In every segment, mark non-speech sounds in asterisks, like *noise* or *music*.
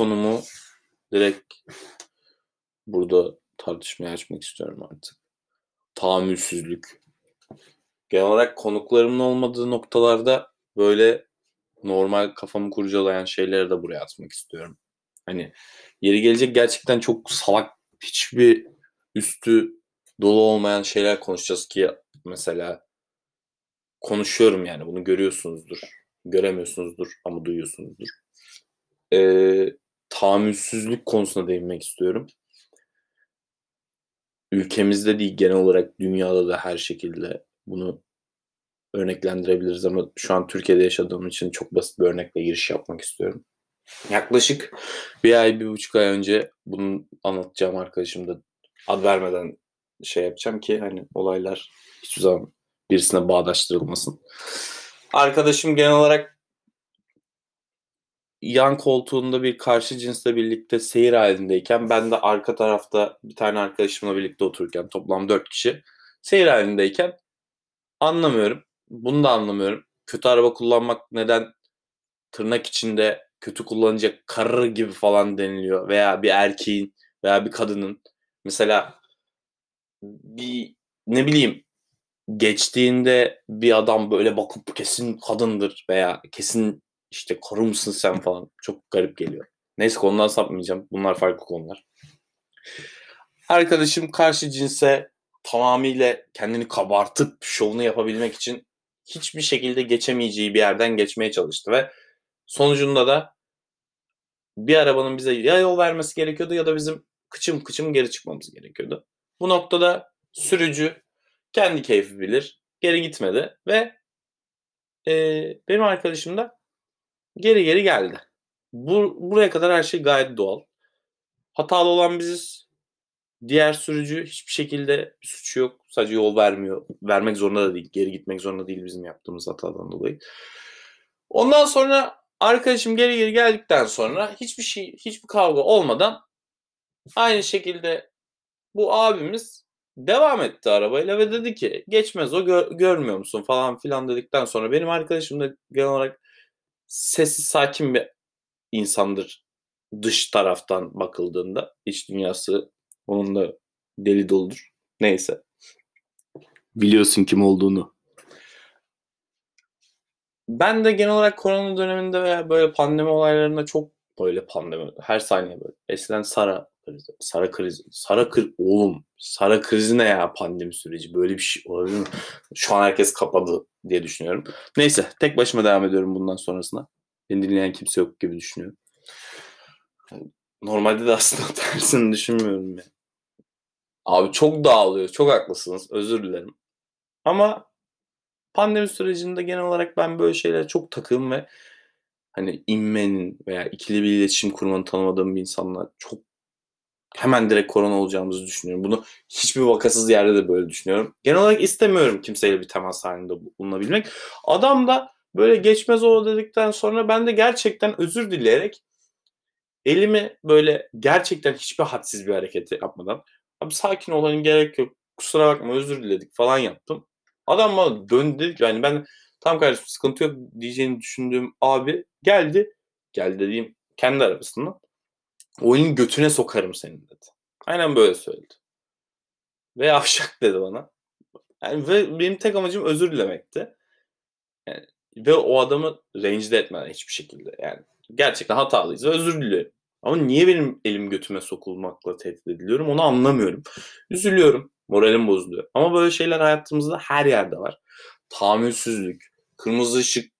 konumu direkt burada tartışmaya açmak istiyorum artık. Tahammülsüzlük. Genel olarak konuklarımın olmadığı noktalarda böyle normal kafamı kurcalayan şeyleri de buraya atmak istiyorum. Hani yeri gelecek gerçekten çok salak hiçbir üstü dolu olmayan şeyler konuşacağız ki mesela konuşuyorum yani bunu görüyorsunuzdur. Göremiyorsunuzdur ama duyuyorsunuzdur. Ee, tahammülsüzlük konusuna değinmek istiyorum. Ülkemizde değil genel olarak dünyada da her şekilde bunu örneklendirebiliriz ama şu an Türkiye'de yaşadığım için çok basit bir örnekle giriş yapmak istiyorum. Yaklaşık bir ay, bir buçuk ay önce bunu anlatacağım arkadaşım da ad vermeden şey yapacağım ki hani olaylar hiçbir zaman birisine bağdaştırılmasın. Arkadaşım genel olarak yan koltuğunda bir karşı cinsle birlikte seyir halindeyken ben de arka tarafta bir tane arkadaşımla birlikte otururken toplam dört kişi seyir halindeyken anlamıyorum. Bunu da anlamıyorum. Kötü araba kullanmak neden tırnak içinde kötü kullanacak karı gibi falan deniliyor veya bir erkeğin veya bir kadının mesela bir ne bileyim geçtiğinde bir adam böyle bakıp kesin kadındır veya kesin işte karı mısın sen falan çok garip geliyor. Neyse konudan sapmayacağım. Bunlar farklı konular. Arkadaşım karşı cinse tamamıyla kendini kabartıp şovunu yapabilmek için hiçbir şekilde geçemeyeceği bir yerden geçmeye çalıştı ve sonucunda da bir arabanın bize ya yol vermesi gerekiyordu ya da bizim kıçım kıçım geri çıkmamız gerekiyordu. Bu noktada sürücü kendi keyfi bilir. Geri gitmedi ve e, benim arkadaşım da geri geri geldi. Bu, buraya kadar her şey gayet doğal. Hatalı olan biziz. Diğer sürücü hiçbir şekilde bir suçu yok. Sadece yol vermiyor. Vermek zorunda da değil. Geri gitmek zorunda değil bizim yaptığımız hatadan dolayı. Ondan sonra arkadaşım geri geri geldikten sonra hiçbir şey, hiçbir kavga olmadan aynı şekilde bu abimiz devam etti arabayla ve dedi ki geçmez o gö- görmüyor musun falan filan dedikten sonra benim arkadaşım da genel olarak sessiz sakin bir insandır dış taraftan bakıldığında iç dünyası onun da deli doludur. Neyse. Biliyorsun kim olduğunu. Ben de genel olarak korona döneminde veya böyle pandemi olaylarında çok böyle pandemi her saniye böyle. Eskiden Sara krizi, Sara krizi, Sara krizi, oğlum Sara krizi ne ya pandemi süreci böyle bir şey olabilir mi? Şu an herkes kapadı diye düşünüyorum. Neyse tek başıma devam ediyorum bundan sonrasına. Beni dinleyen kimse yok gibi düşünüyorum. Normalde de aslında *laughs* tersini düşünmüyorum ya. Abi çok dağılıyor. Çok haklısınız. Özür dilerim. Ama pandemi sürecinde genel olarak ben böyle şeylere çok takığım ve hani inmenin veya ikili bir iletişim kurmanın tanımadığım bir insanla çok hemen direkt korona olacağımızı düşünüyorum. Bunu hiçbir vakasız yerde de böyle düşünüyorum. Genel olarak istemiyorum kimseyle bir temas halinde bulunabilmek. Adam da böyle geçmez o dedikten sonra ben de gerçekten özür dileyerek elimi böyle gerçekten hiçbir hadsiz bir hareket yapmadan abi sakin olanın gerek yok kusura bakma özür diledik falan yaptım. Adam bana döndü yani ben tam kardeşim sıkıntı yok diyeceğini düşündüğüm abi geldi. Geldi dediğim kendi arabasından. Oyunun götüne sokarım senin dedi. Aynen böyle söyledi. Ve *laughs* afşak dedi bana. Yani ve benim tek amacım özür dilemekti. Yani, ve o adamı rencide etmeden hiçbir şekilde. Yani gerçekten hatalıyız ve özür diliyorum. Ama niye benim elim götüme sokulmakla tehdit ediliyorum onu anlamıyorum. Üzülüyorum. Moralim bozuluyor. Ama böyle şeyler hayatımızda her yerde var. Tahammülsüzlük, kırmızı ışık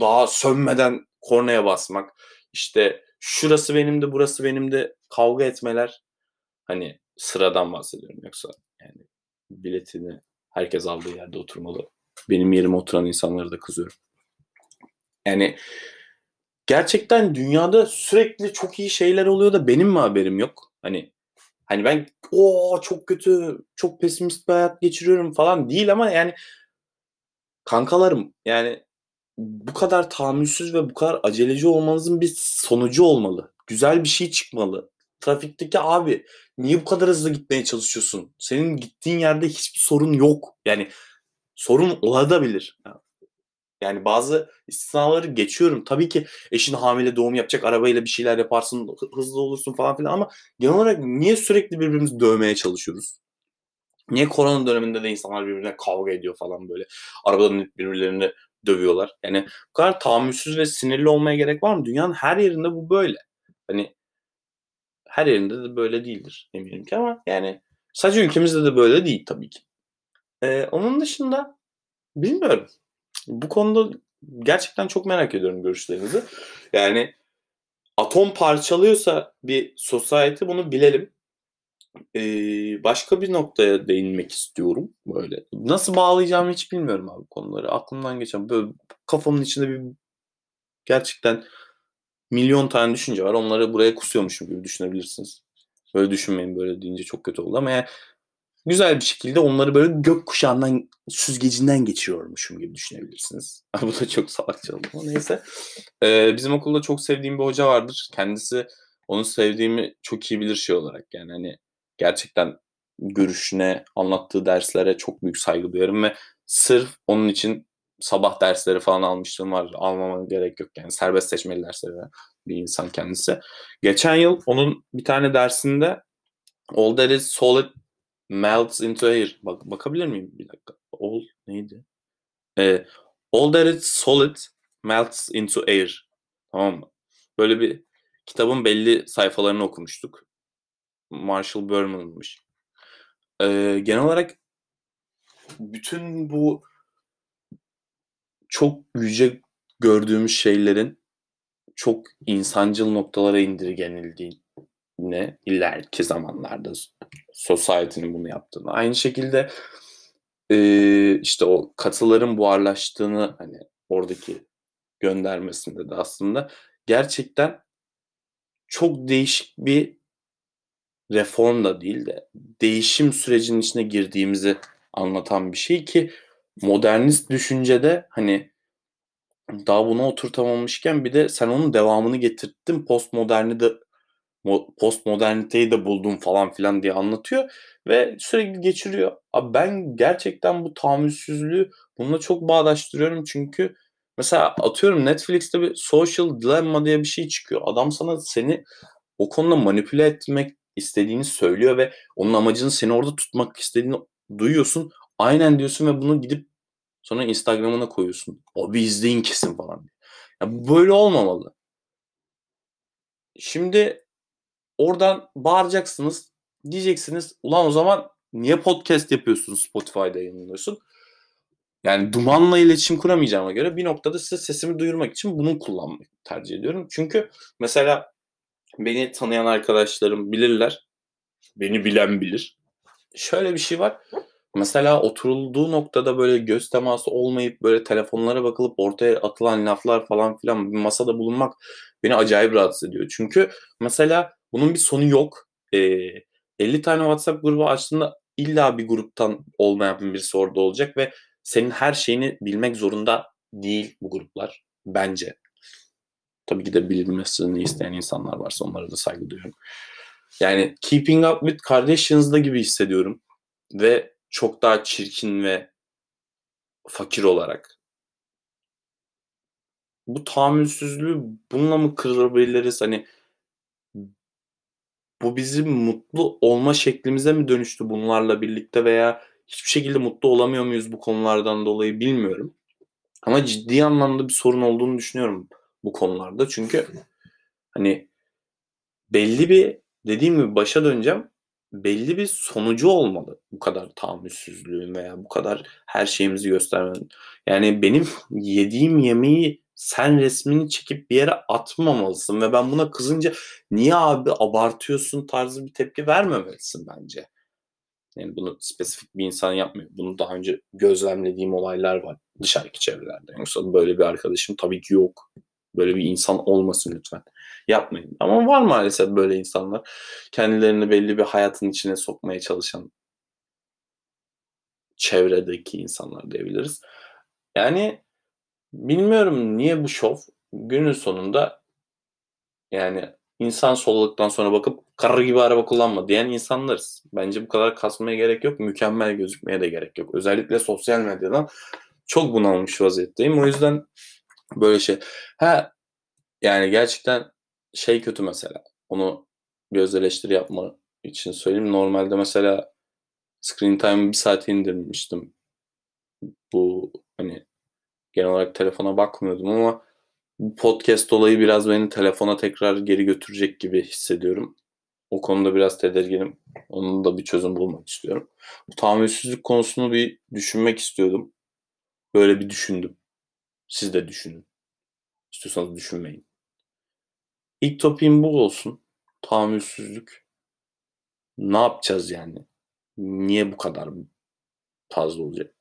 daha sönmeden kornaya basmak, işte şurası benim de burası benim de kavga etmeler. Hani sıradan bahsediyorum yoksa yani biletini herkes aldığı yerde oturmalı. Benim yerime oturan insanlara da kızıyorum. Yani gerçekten dünyada sürekli çok iyi şeyler oluyor da benim mi haberim yok? Hani hani ben o çok kötü, çok pesimist bir hayat geçiriyorum falan değil ama yani kankalarım yani bu kadar tahammülsüz ve bu kadar aceleci olmanızın bir sonucu olmalı. Güzel bir şey çıkmalı. Trafikteki abi niye bu kadar hızlı gitmeye çalışıyorsun? Senin gittiğin yerde hiçbir sorun yok. Yani sorun olabilir. Yani bazı istisnaları geçiyorum. Tabii ki eşin hamile doğum yapacak, arabayla bir şeyler yaparsın, hızlı olursun falan filan ama genel olarak niye sürekli birbirimizi dövmeye çalışıyoruz? Niye korona döneminde de insanlar birbirine kavga ediyor falan böyle. Arabadan birbirlerini dövüyorlar. Yani bu kadar tahammülsüz ve sinirli olmaya gerek var mı? Dünyanın her yerinde bu böyle. Hani her yerinde de böyle değildir eminim ki ama yani sadece ülkemizde de böyle değil tabii ki. Ee, onun dışında bilmiyorum. Bu konuda gerçekten çok merak ediyorum görüşlerinizi. Yani atom parçalıyorsa bir society bunu bilelim. Başka bir noktaya değinmek istiyorum böyle. Nasıl bağlayacağımı hiç bilmiyorum abi konuları. Aklımdan geçen böyle kafamın içinde bir gerçekten milyon tane düşünce var. Onları buraya kusuyormuşum gibi düşünebilirsiniz. Böyle düşünmeyin böyle deyince çok kötü oldu ama yani güzel bir şekilde onları böyle gök kuşağından süzgecinden geçiriyormuşum gibi düşünebilirsiniz. *laughs* Bu da çok salakça oldu ama neyse. Ee, bizim okulda çok sevdiğim bir hoca vardır. Kendisi onu sevdiğimi çok iyi bilir şey olarak yani hani gerçekten görüşüne, anlattığı derslere çok büyük saygı duyarım ve sırf onun için sabah dersleri falan almışlığım var. Almama gerek yok yani serbest seçmeli dersleri bir insan kendisi. Geçen yıl onun bir tane dersinde All That Is Solid Melts Into Air. Bak, bakabilir miyim bir dakika? All neydi? Ee, All That Is Solid Melts Into Air. Tamam mı? Böyle bir kitabın belli sayfalarını okumuştuk. Marshall Berman'mış. Ee, genel olarak bütün bu çok yüce gördüğümüz şeylerin çok insancıl noktalara indirgenildiğine ileriki zamanlarda society'nin bunu yaptığını. Aynı şekilde e, işte o katıların buharlaştığını hani oradaki göndermesinde de aslında gerçekten çok değişik bir reform da değil de değişim sürecinin içine girdiğimizi anlatan bir şey ki modernist düşüncede hani daha bunu oturtamamışken bir de sen onun devamını getirttin postmoderni de postmoderniteyi de buldum falan filan diye anlatıyor ve sürekli geçiriyor. Abi ben gerçekten bu tahammülsüzlüğü bununla çok bağdaştırıyorum çünkü mesela atıyorum Netflix'te bir social dilemma diye bir şey çıkıyor. Adam sana seni o konuda manipüle etmek istediğini söylüyor ve onun amacını seni orada tutmak istediğini duyuyorsun. Aynen diyorsun ve bunu gidip sonra Instagram'ına koyuyorsun. O bir izleyin kesin falan. Ya böyle olmamalı. Şimdi oradan bağıracaksınız. Diyeceksiniz ulan o zaman niye podcast yapıyorsun Spotify'da yayınlıyorsun? Yani dumanla iletişim kuramayacağıma göre bir noktada size sesimi duyurmak için bunu kullanmayı tercih ediyorum. Çünkü mesela beni tanıyan arkadaşlarım bilirler. Beni bilen bilir. Şöyle bir şey var. Mesela oturulduğu noktada böyle göz teması olmayıp böyle telefonlara bakılıp ortaya atılan laflar falan filan bir masada bulunmak beni acayip rahatsız ediyor. Çünkü mesela bunun bir sonu yok. Ee, 50 tane WhatsApp grubu açtığında illa bir gruptan olmayan birisi orada olacak ve senin her şeyini bilmek zorunda değil bu gruplar bence. Tabii ki de bilinmesini isteyen insanlar varsa onlara da saygı duyuyorum. Yani Keeping Up With Kardashians'da gibi hissediyorum. Ve çok daha çirkin ve fakir olarak. Bu tahammülsüzlüğü bununla mı kırabiliriz? Hani bu bizim mutlu olma şeklimize mi dönüştü bunlarla birlikte veya hiçbir şekilde mutlu olamıyor muyuz bu konulardan dolayı bilmiyorum. Ama ciddi anlamda bir sorun olduğunu düşünüyorum bu konularda. Çünkü hani belli bir dediğim gibi başa döneceğim. Belli bir sonucu olmalı bu kadar tahammülsüzlüğün veya bu kadar her şeyimizi göstermenin. Yani benim yediğim yemeği sen resmini çekip bir yere atmamalısın ve ben buna kızınca niye abi abartıyorsun tarzı bir tepki vermemelisin bence. Yani bunu spesifik bir insan yapmıyor. Bunu daha önce gözlemlediğim olaylar var dışarıdaki çevrelerde. Yoksa böyle bir arkadaşım tabii ki yok. Böyle bir insan olmasın lütfen. Yapmayın. Ama var maalesef böyle insanlar. Kendilerini belli bir hayatın içine sokmaya çalışan çevredeki insanlar diyebiliriz. Yani bilmiyorum niye bu şov günün sonunda yani insan soladıktan sonra bakıp karı gibi araba kullanma diyen insanlarız. Bence bu kadar kasmaya gerek yok. Mükemmel gözükmeye de gerek yok. Özellikle sosyal medyadan Çok bunalmış vaziyetteyim. O yüzden böyle şey. Ha yani gerçekten şey kötü mesela. Onu bir öz eleştiri yapma için söyleyeyim. Normalde mesela screen time'ı bir saate indirmiştim. Bu hani genel olarak telefona bakmıyordum ama bu podcast olayı biraz beni telefona tekrar geri götürecek gibi hissediyorum. O konuda biraz tedirginim. Onun da bir çözüm bulmak istiyorum. Bu tahammülsüzlük konusunu bir düşünmek istiyordum. Böyle bir düşündüm. Siz de düşünün. İstiyorsanız düşünmeyin. İlk topiğim bu olsun. Tahammülsüzlük. Ne yapacağız yani? Niye bu kadar fazla olacak?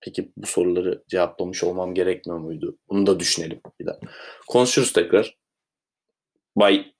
Peki bu soruları cevaplamış olmam gerekmiyor muydu? Bunu da düşünelim bir daha. Konuşuruz tekrar. Bye.